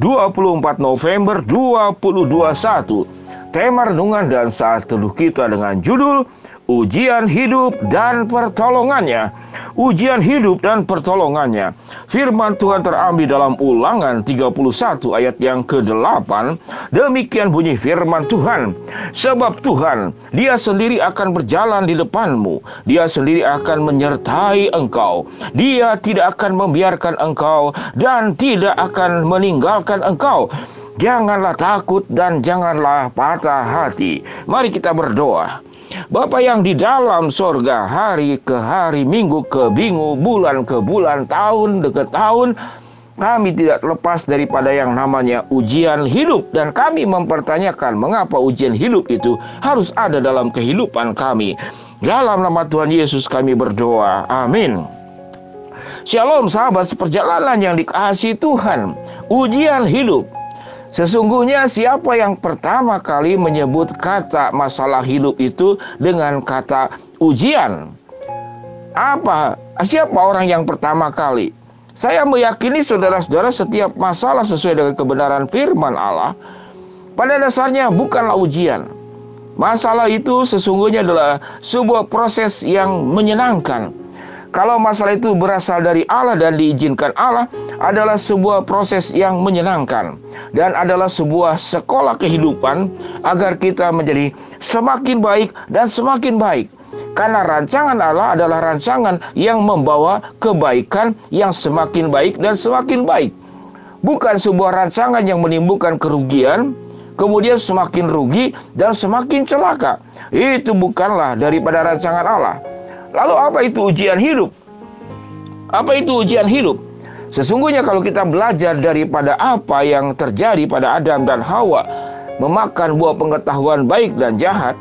24 November 2021. Tema renungan dan saat teduh kita dengan judul ujian hidup dan pertolongannya. Ujian hidup dan pertolongannya. Firman Tuhan terambil dalam Ulangan 31 ayat yang ke-8. Demikian bunyi firman Tuhan. Sebab Tuhan, Dia sendiri akan berjalan di depanmu. Dia sendiri akan menyertai engkau. Dia tidak akan membiarkan engkau dan tidak akan meninggalkan engkau. Janganlah takut dan janganlah patah hati. Mari kita berdoa. Bapa yang di dalam sorga hari ke hari, minggu ke minggu, bulan ke bulan, tahun ke tahun, kami tidak lepas daripada yang namanya ujian hidup dan kami mempertanyakan mengapa ujian hidup itu harus ada dalam kehidupan kami. Dalam nama Tuhan Yesus kami berdoa. Amin. Shalom sahabat seperjalanan yang dikasihi Tuhan. Ujian hidup Sesungguhnya siapa yang pertama kali menyebut kata masalah hidup itu dengan kata ujian? Apa? Siapa orang yang pertama kali? Saya meyakini saudara-saudara setiap masalah sesuai dengan kebenaran firman Allah pada dasarnya bukanlah ujian. Masalah itu sesungguhnya adalah sebuah proses yang menyenangkan. Kalau masalah itu berasal dari Allah dan diizinkan Allah adalah sebuah proses yang menyenangkan dan adalah sebuah sekolah kehidupan agar kita menjadi semakin baik dan semakin baik. Karena rancangan Allah adalah rancangan yang membawa kebaikan yang semakin baik dan semakin baik. Bukan sebuah rancangan yang menimbulkan kerugian, kemudian semakin rugi dan semakin celaka. Itu bukanlah daripada rancangan Allah. Lalu apa itu ujian hidup? Apa itu ujian hidup? Sesungguhnya kalau kita belajar daripada apa yang terjadi pada Adam dan Hawa memakan buah pengetahuan baik dan jahat,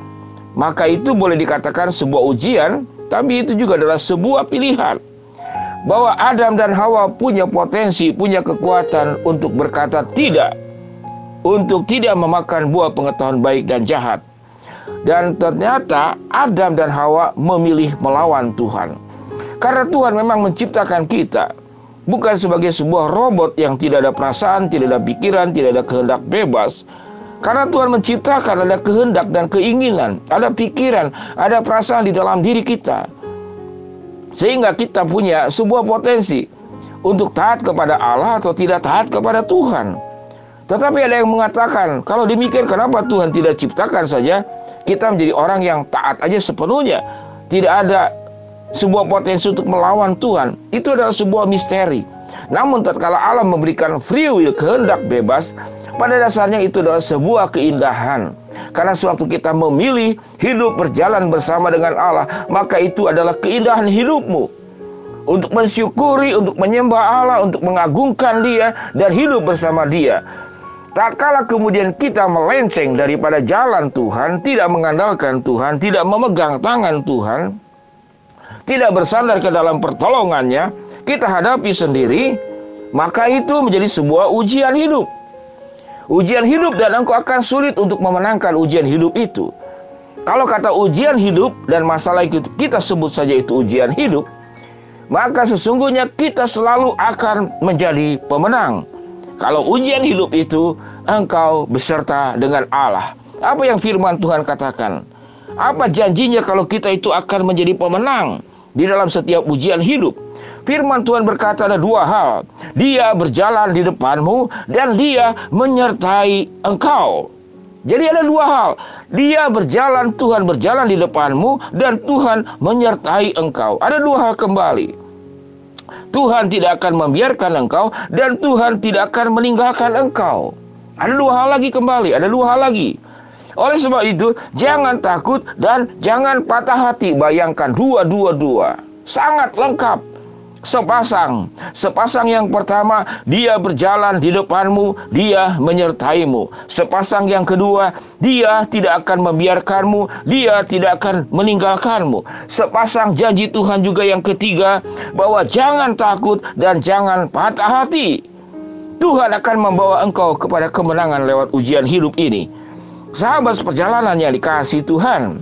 maka itu boleh dikatakan sebuah ujian, tapi itu juga adalah sebuah pilihan. Bahwa Adam dan Hawa punya potensi, punya kekuatan untuk berkata tidak, untuk tidak memakan buah pengetahuan baik dan jahat. Dan ternyata Adam dan Hawa memilih melawan Tuhan. Karena Tuhan memang menciptakan kita bukan sebagai sebuah robot yang tidak ada perasaan, tidak ada pikiran, tidak ada kehendak bebas. Karena Tuhan menciptakan ada kehendak dan keinginan, ada pikiran, ada perasaan di dalam diri kita. Sehingga kita punya sebuah potensi untuk taat kepada Allah atau tidak taat kepada Tuhan. Tetapi ada yang mengatakan, kalau demikian kenapa Tuhan tidak ciptakan saja kita menjadi orang yang taat aja sepenuhnya. Tidak ada sebuah potensi untuk melawan Tuhan. Itu adalah sebuah misteri. Namun tatkala Allah memberikan free will, kehendak bebas, pada dasarnya itu adalah sebuah keindahan. Karena suatu kita memilih hidup berjalan bersama dengan Allah, maka itu adalah keindahan hidupmu. Untuk mensyukuri, untuk menyembah Allah, untuk mengagungkan Dia dan hidup bersama Dia. Tak kala kemudian kita melenceng daripada jalan Tuhan, tidak mengandalkan Tuhan, tidak memegang tangan Tuhan, tidak bersandar ke dalam pertolongannya, kita hadapi sendiri, maka itu menjadi sebuah ujian hidup. Ujian hidup dan engkau akan sulit untuk memenangkan ujian hidup itu. Kalau kata ujian hidup dan masalah itu kita sebut saja itu ujian hidup, maka sesungguhnya kita selalu akan menjadi pemenang. Kalau ujian hidup itu engkau beserta dengan Allah. Apa yang firman Tuhan katakan? Apa janjinya kalau kita itu akan menjadi pemenang di dalam setiap ujian hidup? Firman Tuhan berkata ada dua hal. Dia berjalan di depanmu dan dia menyertai engkau. Jadi ada dua hal. Dia berjalan, Tuhan berjalan di depanmu dan Tuhan menyertai engkau. Ada dua hal kembali. Tuhan tidak akan membiarkan engkau dan Tuhan tidak akan meninggalkan engkau. Ada dua hal lagi kembali, ada dua hal lagi. Oleh sebab itu, jangan takut dan jangan patah hati. Bayangkan dua, dua, dua. Sangat lengkap. Sepasang. Sepasang yang pertama, dia berjalan di depanmu, dia menyertaimu. Sepasang yang kedua, dia tidak akan membiarkanmu, dia tidak akan meninggalkanmu. Sepasang janji Tuhan juga yang ketiga, bahwa jangan takut dan jangan patah hati. Tuhan akan membawa engkau kepada kemenangan lewat ujian hidup ini. Sahabat perjalanan yang dikasih Tuhan,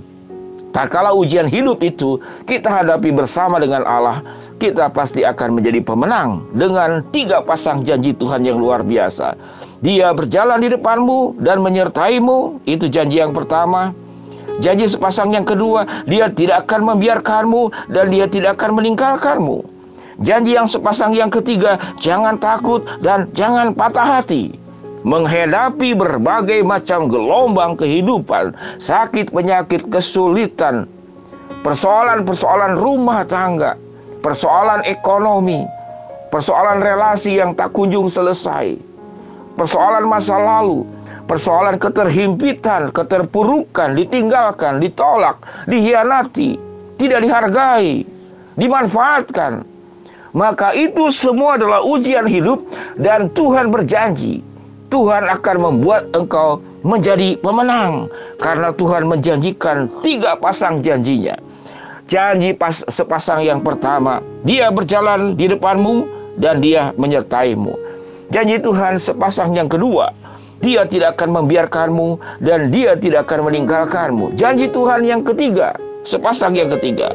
tak kala ujian hidup itu kita hadapi bersama dengan Allah, kita pasti akan menjadi pemenang dengan tiga pasang janji Tuhan yang luar biasa. Dia berjalan di depanmu dan menyertaimu, itu janji yang pertama. Janji sepasang yang kedua, dia tidak akan membiarkanmu dan dia tidak akan meninggalkanmu. Janji yang sepasang yang ketiga, jangan takut dan jangan patah hati. Menghadapi berbagai macam gelombang kehidupan, sakit, penyakit, kesulitan, persoalan-persoalan rumah tangga, persoalan ekonomi, persoalan relasi yang tak kunjung selesai, persoalan masa lalu, persoalan keterhimpitan, keterpurukan, ditinggalkan, ditolak, dihianati, tidak dihargai, dimanfaatkan. Maka itu semua adalah ujian hidup dan Tuhan berjanji Tuhan akan membuat engkau menjadi pemenang karena Tuhan menjanjikan tiga pasang janjinya. Janji pas, sepasang yang pertama, dia berjalan di depanmu dan dia menyertaimu. Janji Tuhan sepasang yang kedua, dia tidak akan membiarkanmu dan dia tidak akan meninggalkanmu. Janji Tuhan yang ketiga, sepasang yang ketiga,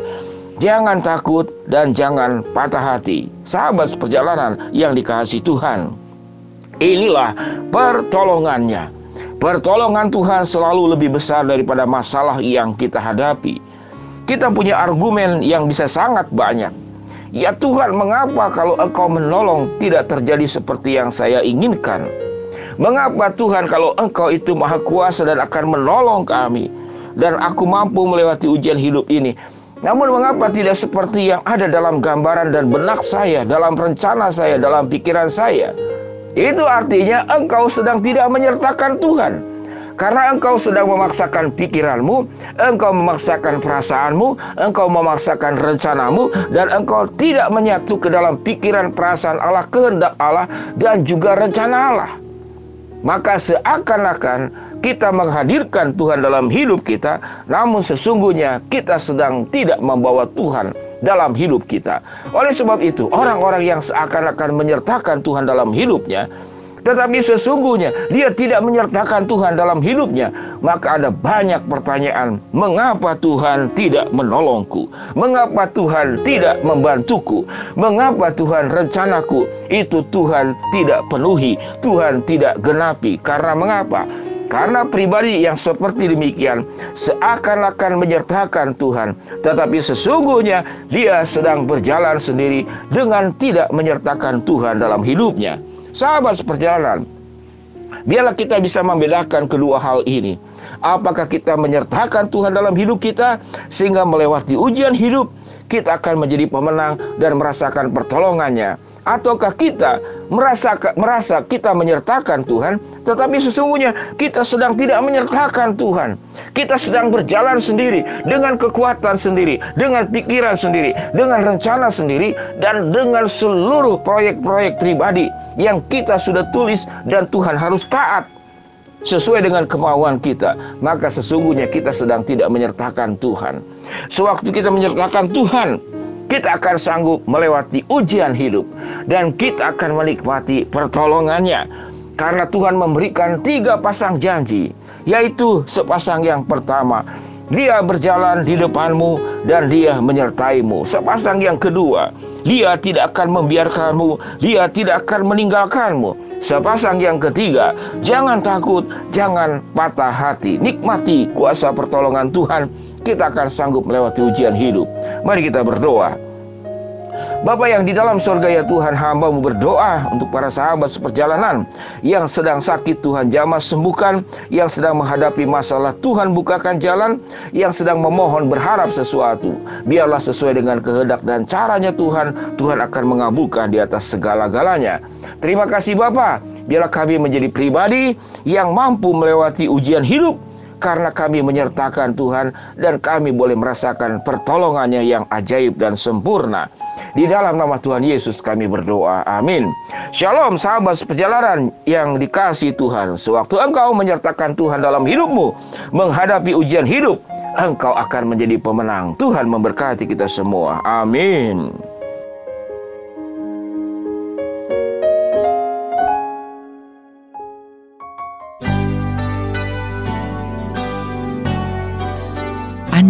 jangan takut dan jangan patah hati. Sahabat perjalanan yang dikasih Tuhan. Inilah pertolongannya. Pertolongan Tuhan selalu lebih besar daripada masalah yang kita hadapi. Kita punya argumen yang bisa sangat banyak. Ya Tuhan, mengapa kalau Engkau menolong tidak terjadi seperti yang saya inginkan? Mengapa Tuhan kalau Engkau itu maha kuasa dan akan menolong kami dan aku mampu melewati ujian hidup ini? Namun mengapa tidak seperti yang ada dalam gambaran dan benak saya, dalam rencana saya, dalam pikiran saya? Itu artinya engkau sedang tidak menyertakan Tuhan. Karena engkau sedang memaksakan pikiranmu, engkau memaksakan perasaanmu, engkau memaksakan rencanamu, dan engkau tidak menyatu ke dalam pikiran perasaan Allah, kehendak Allah, dan juga rencana Allah. Maka seakan-akan kita menghadirkan Tuhan dalam hidup kita, namun sesungguhnya kita sedang tidak membawa Tuhan dalam hidup kita. Oleh sebab itu, orang-orang yang seakan-akan menyertakan Tuhan dalam hidupnya, tetapi sesungguhnya dia tidak menyertakan Tuhan dalam hidupnya. Maka ada banyak pertanyaan, mengapa Tuhan tidak menolongku? Mengapa Tuhan tidak membantuku? Mengapa Tuhan rencanaku itu Tuhan tidak penuhi, Tuhan tidak genapi? Karena mengapa? Karena pribadi yang seperti demikian seakan-akan menyertakan Tuhan, tetapi sesungguhnya dia sedang berjalan sendiri dengan tidak menyertakan Tuhan dalam hidupnya. Sahabat seperjalanan, biarlah kita bisa membedakan kedua hal ini. Apakah kita menyertakan Tuhan dalam hidup kita sehingga melewati ujian hidup kita akan menjadi pemenang dan merasakan pertolongannya ataukah kita merasa merasa kita menyertakan Tuhan tetapi sesungguhnya kita sedang tidak menyertakan Tuhan kita sedang berjalan sendiri dengan kekuatan sendiri dengan pikiran sendiri dengan rencana sendiri dan dengan seluruh proyek-proyek pribadi yang kita sudah tulis dan Tuhan harus taat sesuai dengan kemauan kita, maka sesungguhnya kita sedang tidak menyertakan Tuhan. Sewaktu kita menyertakan Tuhan, kita akan sanggup melewati ujian hidup dan kita akan menikmati pertolongannya karena Tuhan memberikan tiga pasang janji yaitu sepasang yang pertama dia berjalan di depanmu dan dia menyertaimu. Sepasang yang kedua, dia tidak akan membiarkanmu, dia tidak akan meninggalkanmu. Sepasang yang ketiga, jangan takut, jangan patah hati. Nikmati kuasa pertolongan Tuhan, kita akan sanggup melewati ujian hidup. Mari kita berdoa. Bapak yang di dalam surga ya Tuhan hambamu berdoa untuk para sahabat seperjalanan yang sedang sakit Tuhan jamah sembuhkan, yang sedang menghadapi masalah Tuhan bukakan jalan, yang sedang memohon berharap sesuatu. Biarlah sesuai dengan kehendak dan caranya Tuhan, Tuhan akan mengabulkan di atas segala-galanya. Terima kasih Bapak, biarlah kami menjadi pribadi yang mampu melewati ujian hidup karena kami menyertakan Tuhan dan kami boleh merasakan pertolongannya yang ajaib dan sempurna. Di dalam nama Tuhan Yesus kami berdoa. Amin. Shalom sahabat seperjalanan yang dikasih Tuhan. Sewaktu engkau menyertakan Tuhan dalam hidupmu, menghadapi ujian hidup, engkau akan menjadi pemenang. Tuhan memberkati kita semua. Amin.